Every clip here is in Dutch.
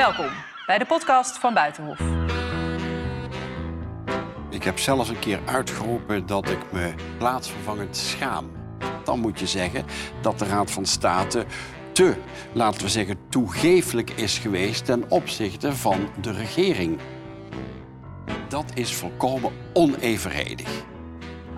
Welkom bij de podcast van Buitenhof. Ik heb zelfs een keer uitgeroepen dat ik me plaatsvervangend schaam. Dan moet je zeggen dat de Raad van State te, laten we zeggen, toegeeflijk is geweest ten opzichte van de regering. Dat is volkomen onevenredig.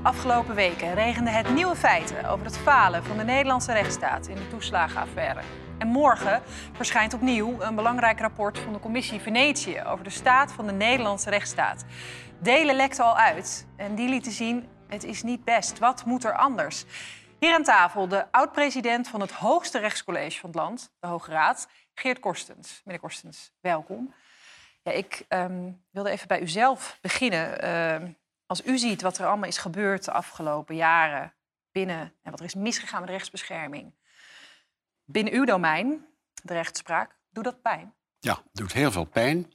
Afgelopen weken regende het nieuwe feiten over het falen van de Nederlandse rechtsstaat in de toeslagenaffaire. En morgen verschijnt opnieuw een belangrijk rapport van de Commissie Venetië over de staat van de Nederlandse rechtsstaat. Delen lekte al uit en die lieten zien: het is niet best. Wat moet er anders? Hier aan tafel de oud-president van het hoogste rechtscollege van het land, de Hoge Raad, Geert Korstens. Meneer Korstens, welkom. Ja, ik um, wilde even bij u zelf beginnen. Uh, als u ziet wat er allemaal is gebeurd de afgelopen jaren binnen en wat er is misgegaan met rechtsbescherming, binnen uw domein, de rechtspraak, doet dat pijn? Ja, het doet heel veel pijn.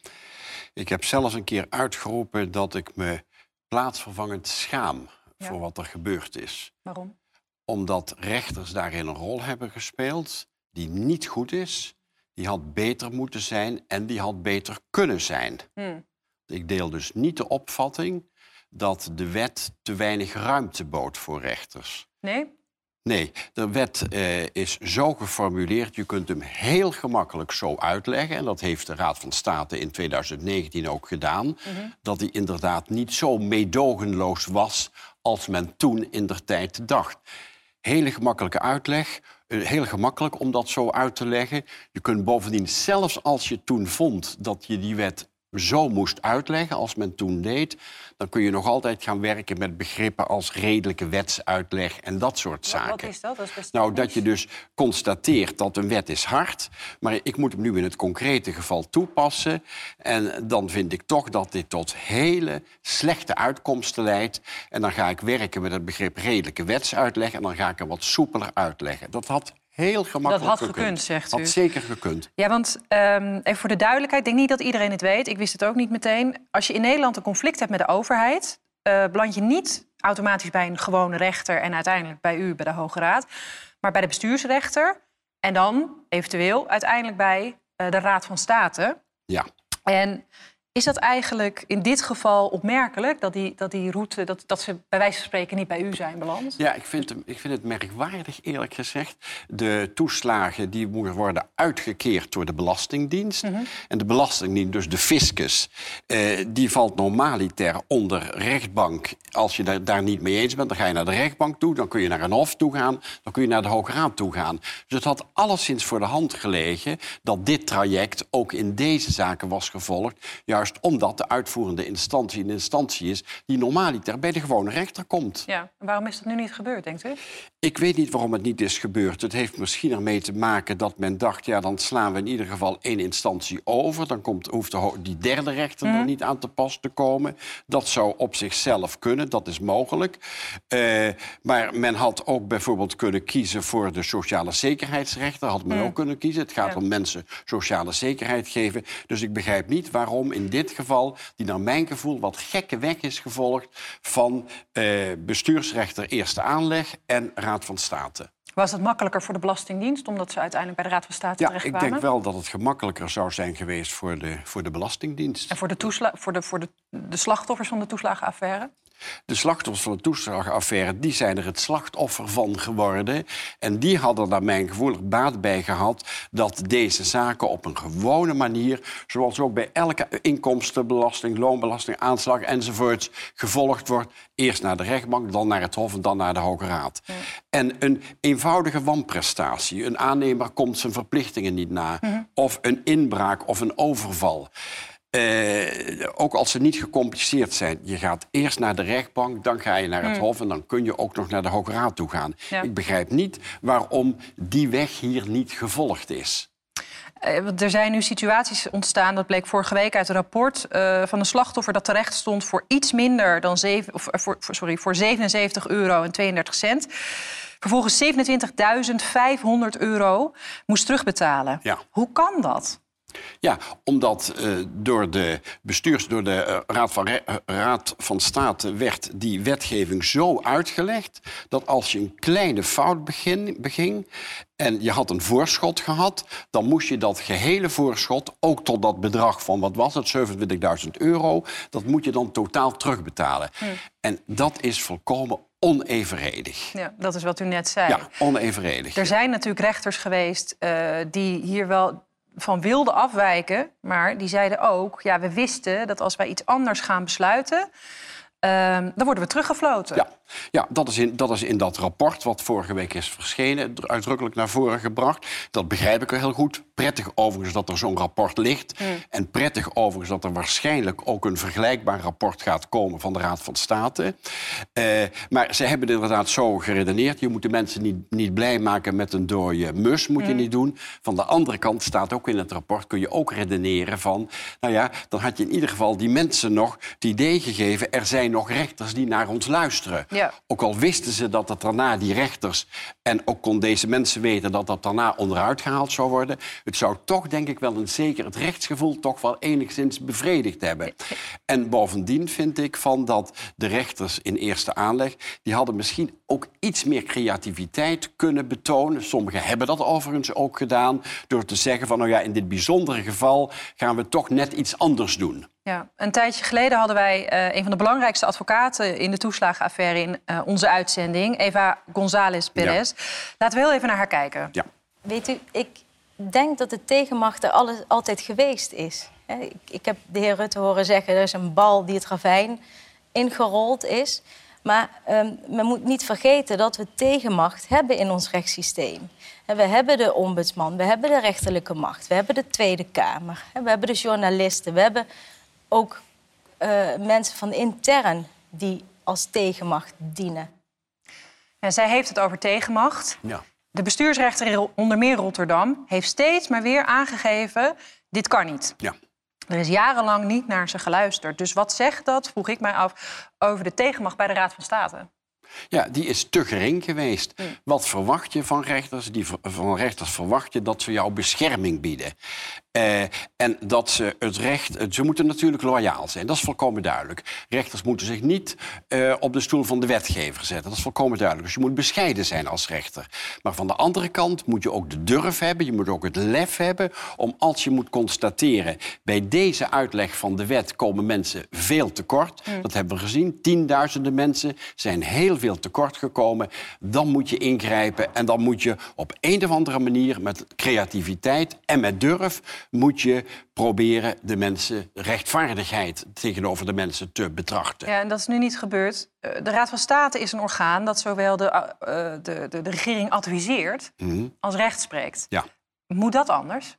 Ik heb zelfs een keer uitgeroepen dat ik me plaatsvervangend schaam ja. voor wat er gebeurd is. Waarom? Omdat rechters daarin een rol hebben gespeeld die niet goed is. Die had beter moeten zijn en die had beter kunnen zijn. Hmm. Ik deel dus niet de opvatting dat de wet te weinig ruimte bood voor rechters. Nee? Nee, de wet eh, is zo geformuleerd, je kunt hem heel gemakkelijk zo uitleggen. En dat heeft de Raad van State in 2019 ook gedaan. Mhm. Dat hij inderdaad niet zo meedogenloos was als men toen in der tijd dacht. Hele gemakkelijke uitleg. Eh, heel gemakkelijk om dat zo uit te leggen. Je kunt bovendien, zelfs als je toen vond dat je die wet zo moest uitleggen als men toen deed, dan kun je nog altijd gaan werken met begrippen als redelijke wetsuitleg en dat soort zaken. Wat is dat? dat is nou, dat je dus constateert dat een wet is hard, maar ik moet hem nu in het concrete geval toepassen. En dan vind ik toch dat dit tot hele slechte uitkomsten leidt. En dan ga ik werken met het begrip redelijke wetsuitleg en dan ga ik hem wat soepeler uitleggen. Dat had heel gemakkelijk Dat had gekund, zegt u. Had zeker gekund. Ja, want um, even voor de duidelijkheid, ik denk niet dat iedereen het weet. Ik wist het ook niet meteen. Als je in Nederland een conflict hebt met de overheid... Uh, beland je niet automatisch bij een gewone rechter... en uiteindelijk bij u, bij de Hoge Raad, maar bij de bestuursrechter... en dan eventueel uiteindelijk bij uh, de Raad van State. Ja. En is dat eigenlijk in dit geval opmerkelijk dat die, dat die route, dat, dat ze bij wijze van spreken niet bij u zijn beland? Ja, ik vind, ik vind het merkwaardig, eerlijk gezegd. De toeslagen die moeten worden uitgekeerd door de Belastingdienst. Mhm. En de Belastingdienst, dus de fiscus, eh, die valt normaliter onder rechtbank. Als je daar, daar niet mee eens bent, dan ga je naar de rechtbank toe, dan kun je naar een hof toe gaan, dan kun je naar de Hoge Raad toe gaan. Dus het had alleszins voor de hand gelegen dat dit traject ook in deze zaken was gevolgd. Juist omdat de uitvoerende instantie een instantie is die normaliter bij de gewone rechter komt. Ja, en waarom is dat nu niet gebeurd, denkt u? Ik weet niet waarom het niet is gebeurd. Het heeft misschien ermee te maken dat men dacht... ja, dan slaan we in ieder geval één instantie over. Dan komt, hoeft de, die derde rechter er mhm. niet aan te pas te komen. Dat zou op zichzelf kunnen, dat is mogelijk. Uh, maar men had ook bijvoorbeeld kunnen kiezen voor de sociale zekerheidsrechter. Had men mhm. ook kunnen kiezen. Het gaat om mensen sociale zekerheid geven. Dus ik begrijp niet waarom in dit geval... die naar mijn gevoel wat gekke weg is gevolgd... van uh, bestuursrechter eerste aanleg en Raad van State. Was het makkelijker voor de Belastingdienst, omdat ze uiteindelijk bij de Raad van State ja, terechtkwamen? ik denk wel dat het gemakkelijker zou zijn geweest voor de, voor de Belastingdienst. En voor, de, toesla voor, de, voor de, de slachtoffers van de toeslagenaffaire? De slachtoffers van de toeslagaffaire die zijn er het slachtoffer van geworden. En die hadden daar mijn gevoel baat bij gehad dat deze zaken op een gewone manier, zoals ook bij elke inkomstenbelasting, loonbelasting, aanslag enzovoorts, gevolgd wordt. Eerst naar de rechtbank, dan naar het Hof en dan naar de Hoge Raad. En een eenvoudige wanprestatie, een aannemer komt zijn verplichtingen niet na, mhm. of een inbraak of een overval. Uh, ook als ze niet gecompliceerd zijn. Je gaat eerst naar de rechtbank, dan ga je naar het hmm. Hof... en dan kun je ook nog naar de Hoge Raad toe gaan. Ik begrijp niet waarom die weg hier niet gevolgd is. Uh, er zijn nu situaties ontstaan, dat bleek vorige week uit een rapport uh, van een slachtoffer dat terecht stond voor iets minder dan zeven, of, voor, sorry, voor 77 euro en 32 cent. Vervolgens 27.500 euro moest terugbetalen. Ja. Hoe kan dat? Ja, omdat uh, door de bestuurs, door de uh, Raad, van Re Raad van State werd die wetgeving zo uitgelegd dat als je een kleine fout begin, beging en je had een voorschot gehad, dan moest je dat gehele voorschot, ook tot dat bedrag van wat was het, 27.000 euro, dat moet je dan totaal terugbetalen. Hm. En dat is volkomen onevenredig. Ja, dat is wat u net zei. Ja, onevenredig. Er zijn natuurlijk rechters geweest uh, die hier wel van wilden afwijken, maar die zeiden ook: ja, we wisten dat als wij iets anders gaan besluiten, uh, dan worden we teruggefloten. Ja. Ja, dat is, in, dat is in dat rapport wat vorige week is verschenen, uitdrukkelijk naar voren gebracht. Dat begrijp ik wel heel goed. Prettig overigens dat er zo'n rapport ligt. Hmm. En prettig overigens dat er waarschijnlijk ook een vergelijkbaar rapport gaat komen van de Raad van State. Uh, maar ze hebben inderdaad zo geredeneerd. Je moet de mensen niet, niet blij maken met een dode mus, moet je hmm. niet doen. Van de andere kant staat ook in het rapport, kun je ook redeneren van... nou ja, dan had je in ieder geval die mensen nog het idee gegeven... er zijn nog rechters die naar ons luisteren. Ja. Ook al wisten ze dat het daarna die rechters... en ook kon deze mensen weten dat dat daarna onderuit gehaald zou worden... het zou toch, denk ik, wel een zeker het rechtsgevoel... toch wel enigszins bevredigd hebben. En bovendien vind ik van dat de rechters in eerste aanleg... die hadden misschien ook iets meer creativiteit kunnen betonen. Sommigen hebben dat overigens ook gedaan... door te zeggen van, nou ja, in dit bijzondere geval... gaan we toch net iets anders doen. Ja, een tijdje geleden hadden wij uh, een van de belangrijkste advocaten in de toeslagenaffaire in uh, onze uitzending, Eva González Perez. Laten we heel even naar haar kijken. Ja. Weet u, ik denk dat de tegenmacht er alles, altijd geweest is. Ik, ik, heb de heer Rutte horen zeggen, er is een bal die het ravijn ingerold is. Maar um, men moet niet vergeten dat we tegenmacht hebben in ons rechtssysteem. We hebben de ombudsman, we hebben de rechterlijke macht, we hebben de Tweede Kamer, we hebben de journalisten, we hebben ook uh, mensen van intern die als tegenmacht dienen. En zij heeft het over tegenmacht. Ja. De bestuursrechter onder meer Rotterdam heeft steeds maar weer aangegeven: dit kan niet. Ja. Er is jarenlang niet naar ze geluisterd. Dus wat zegt dat, vroeg ik mij af, over de tegenmacht bij de Raad van State? Ja, die is te gering geweest. Mm. Wat verwacht je van rechters? Die, van rechters verwacht je dat ze jou bescherming bieden. Uh, en dat ze het recht... Ze moeten natuurlijk loyaal zijn, dat is volkomen duidelijk. Rechters moeten zich niet uh, op de stoel van de wetgever zetten. Dat is volkomen duidelijk. Dus je moet bescheiden zijn als rechter. Maar van de andere kant moet je ook de durf hebben... je moet ook het lef hebben om als je moet constateren... bij deze uitleg van de wet komen mensen veel tekort. Mm. Dat hebben we gezien. Tienduizenden mensen zijn heel veel tekort gekomen. Dan moet je ingrijpen en dan moet je op een of andere manier... met creativiteit en met durf moet je proberen de mensen rechtvaardigheid tegenover de mensen te betrachten. Ja, en dat is nu niet gebeurd. Eh, de Raad van State is een orgaan dat zowel de, uh, de, de, de, regering adviseert mm als recht spreekt. Ja. Moet dat anders?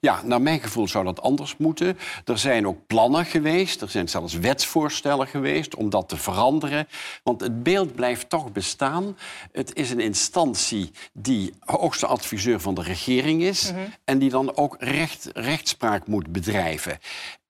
Ja, naar mijn gevoel zou dat anders moeten. Er zijn ook plannen geweest, er zijn zelfs wetsvoorstellen geweest om dat te veranderen. Want het beeld blijft toch bestaan. Het is een instantie die hoogste adviseur van de regering is mhm. en die dan ook recht, rechtspraak moet bedrijven.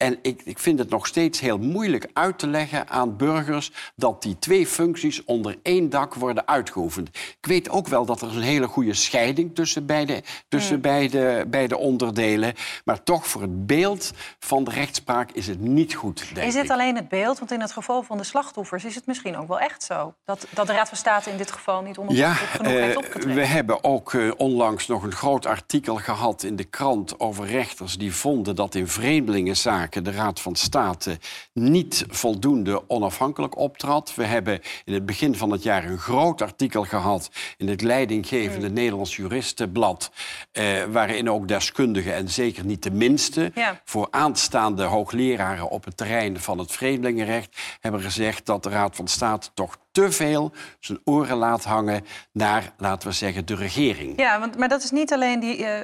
En ik, ik vind het nog steeds heel moeilijk uit te leggen aan burgers dat die twee functies onder één dak worden uitgeoefend. Ik weet ook wel dat er een hele goede scheiding tussen beide, tussen mm. beide, beide onderdelen. Maar toch voor het beeld van de rechtspraak is het niet goed. Denk is het alleen het beeld? Want in het geval van de slachtoffers is het misschien ook wel echt zo. Dat, dat de Raad van State in dit geval niet onafhankelijk ja, genoeg uh, heeft opgetreden. We hebben ook uh, onlangs nog een groot artikel gehad in de krant over rechters die vonden dat in vreemdelingenzaken de Raad van State niet voldoende onafhankelijk optrad. We hebben in het begin van het jaar een groot artikel gehad in het leidinggevende mm. Nederlands Juristenblad, eh, waarin ook deskundigen, en zeker niet de minste, voor aanstaande hoogleraren op het terrein van het vreemdelingenrecht, hebben gezegd dat de Raad van State toch te veel zijn oren laat hangen naar, laten we zeggen, de regering. Ja, want, maar dat is niet alleen die, uh,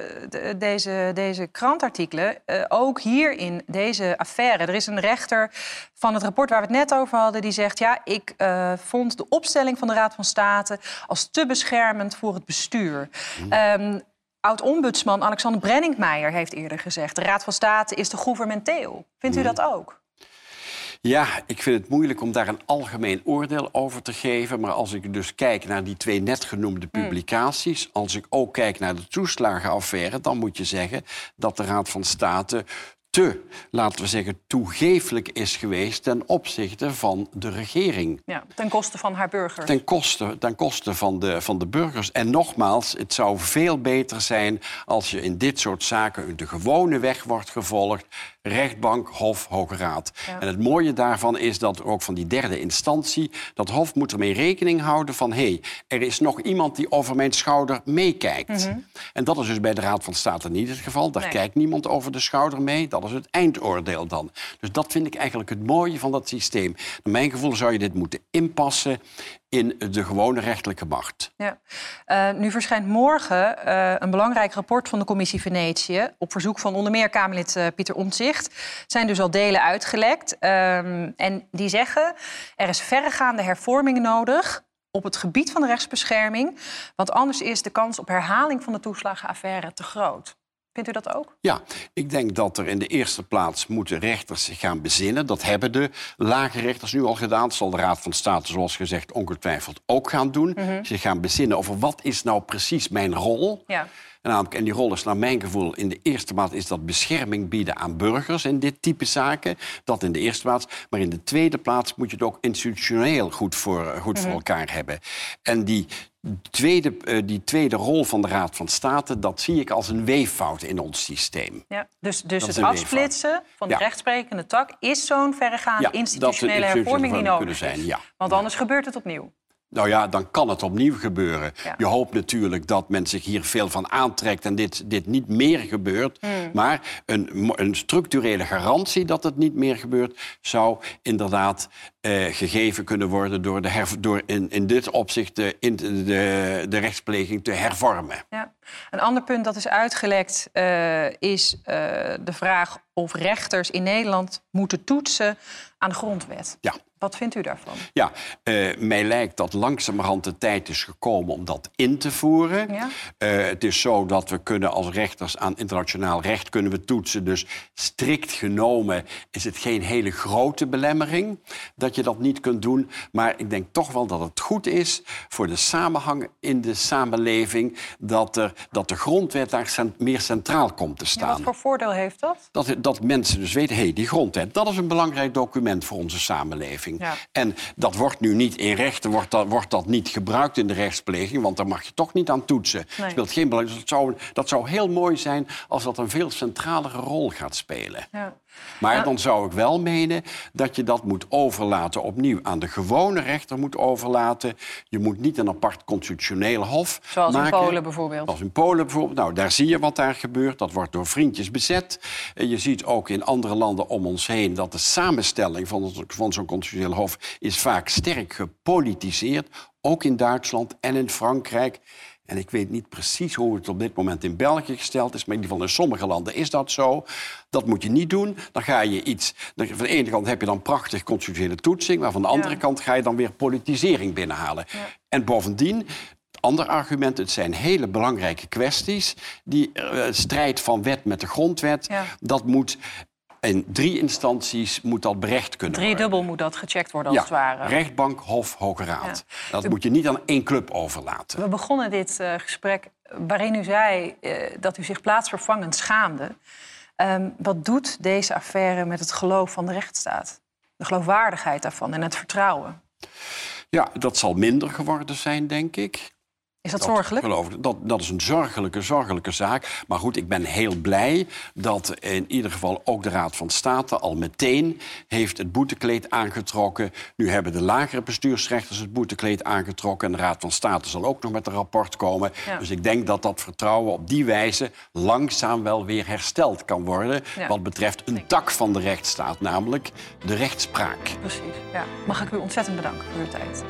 deze, deze krantartikelen. Uh, ook hier in deze affaire. Er is een rechter van het rapport waar we het net over hadden... die zegt, ja, ik uh, vond de opstelling van de Raad van State... als te beschermend voor het bestuur. Hmm. Um, Oud-ombudsman Alexander Brenningmeijer heeft eerder gezegd... de Raad van State is te gouvernementeel. Vindt u hmm. dat ook? Ja, ik vind het moeilijk om daar een algemeen oordeel over te geven. Maar als ik dus kijk naar die twee net genoemde Hmm. publicaties... als ik ook kijk naar de toeslagenaffaire... dan moet je zeggen dat de Raad van State te, laten we zeggen, toegeeflijk is geweest... ten opzichte van de regering. Ja, ten koste van haar burgers. Ten koste, ten koste van, de, van de burgers. En nogmaals, het zou veel beter zijn als je in dit soort zaken de gewone weg wordt gevolgd. Rechtbank, Hof, Hoge Raad. Ja. En het mooie daarvan is dat ook van die derde instantie... dat Hof moet ermee rekening houden van... hé, hey, er is nog iemand die over mijn schouder meekijkt. En dat is dus bij de Raad van State niet het geval. Daar Mhm. Nee. kijkt niemand over de schouder mee. Dat is het eindoordeel dan. Dus dat vind ik eigenlijk het mooie van dat systeem. Naar mijn gevoel zou je dit moeten inpassen in de gewone rechterlijke macht. Ja. Eh, nu verschijnt morgen eh, een belangrijk rapport van de commissie Venetië... op verzoek van onder meer Kamerlid eh, Pieter Omtzigt. Zijn dus al delen uitgelekt. Ehm, en die zeggen, er is verregaande hervorming nodig... op het gebied van de rechtsbescherming. Want anders is de kans op herhaling van de toeslagenaffaire te groot. Vindt u dat ook? Ja, ik denk dat er in de eerste plaats moeten rechters zich gaan bezinnen. Dat hebben de lage rechters nu al gedaan. Dat zal de Raad van State, zoals gezegd, ongetwijfeld ook gaan doen. Zich gaan bezinnen over wat is nou precies mijn rol. Ja. En, namelijk, en die rol is naar mijn gevoel in de eerste plaats is dat bescherming bieden aan burgers in dit type zaken. Dat in de eerste plaats. Maar in de tweede plaats moet je het ook institutioneel goed voor, goed voor elkaar hebben. En die tweede, eh, die tweede rol van de Raad van State, dat zie ik als een weeffout in ons systeem. Ja. Dus, dus Dat is het weeffout. afsplitsen van de Ja. rechtsprekende tak... is zo'n verregaande Ja, institutionele hervorming die nodig kunnen zijn, is. ja. Want anders gebeurt het opnieuw. Nou ja, dan kan het opnieuw gebeuren. Ja. Je hoopt natuurlijk dat men zich hier veel van aantrekt en dit, dit niet meer gebeurt. Hmm. Maar een, een structurele garantie dat het niet meer gebeurt, zou inderdaad eh, gegeven kunnen worden door, de herv- door in, in dit opzicht de, in de, de, de rechtspleging te hervormen. Ja. Een ander punt dat is uitgelekt eh, is eh, de vraag of rechters in Nederland moeten toetsen aan de grondwet. Ja. Wat vindt u daarvan? Ja, eh, mij lijkt dat langzamerhand de tijd is gekomen om dat in te voeren. Ja. Eh, het is zo dat we kunnen als rechters aan internationaal recht kunnen we toetsen. Dus strikt genomen is het geen hele grote belemmering dat je dat niet kunt doen. Maar ik denk toch wel dat het goed is voor de samenhang in de samenleving... dat, er, dat de grondwet daar cent- meer centraal komt te Ja, staan. wat voor voordeel heeft dat? Dat, dat mensen dus weten, hé, hey, die grondwet, dat is een belangrijk document voor onze samenleving. Ja. En dat wordt nu niet in rechten, wordt dat, wordt dat niet gebruikt in de rechtspleging, want daar mag je toch niet aan toetsen. Nee. Speelt geen belang. Dus dat zou, dat zou heel mooi zijn als dat een veel centralere rol gaat spelen. Ja. Maar Ja. dan zou ik wel menen dat je dat moet overlaten opnieuw aan de gewone rechter moet overlaten. Je moet niet een apart constitutioneel hof Zoals in. Polen bijvoorbeeld. Als in Polen bijvoorbeeld. Nou, daar zie je wat daar gebeurt. Dat wordt door vriendjes bezet. En je ziet ook in andere landen om ons heen... dat de samenstelling van, van zo'n constitutioneel hof... is vaak sterk gepolitiseerd. Ook in Duitsland en in Frankrijk. En ik weet niet precies hoe het op dit moment in België gesteld is... maar in ieder geval in sommige landen is dat zo. Dat moet je niet doen. Dan ga je iets... dan- Van de ene kant heb je dan prachtig constitutionele toetsing... maar van de andere Ja. kant ga je dan weer politisering binnenhalen. En bovendien... Ander argument, het zijn hele belangrijke kwesties. Die eh, strijd van wet met de grondwet, Ja. dat moet in drie instanties moet dat berecht kunnen worden. Driedubbel moet dat gecheckt worden, als Ja, het ware. rechtbank, hof, hoge raad. Ja. Dat moet je niet aan één club overlaten. We begonnen dit eh, gesprek waarin u zei eh, dat u zich plaatsvervangend schaamde. Ehm, wat doet deze affaire met het geloof van de rechtsstaat? De geloofwaardigheid daarvan en het vertrouwen. Ja, dat zal minder geworden zijn, denk ik. Is dat, Dat zorgelijk? geloof ik. Dat, dat is een zorgelijke, zorgelijke zaak. Maar goed, ik ben heel blij dat in ieder geval ook de Raad van State al meteen heeft het boetekleed aangetrokken. Nu hebben de lagere bestuursrechters het boetekleed aangetrokken. En de Raad van State zal ook nog met een rapport komen. Ja. Dus ik denk dat dat vertrouwen op die wijze langzaam wel weer hersteld kan worden. Ja. Wat betreft een tak van de rechtsstaat, namelijk de rechtspraak. Precies. Ja. Mag ik u ontzettend bedanken voor uw tijd.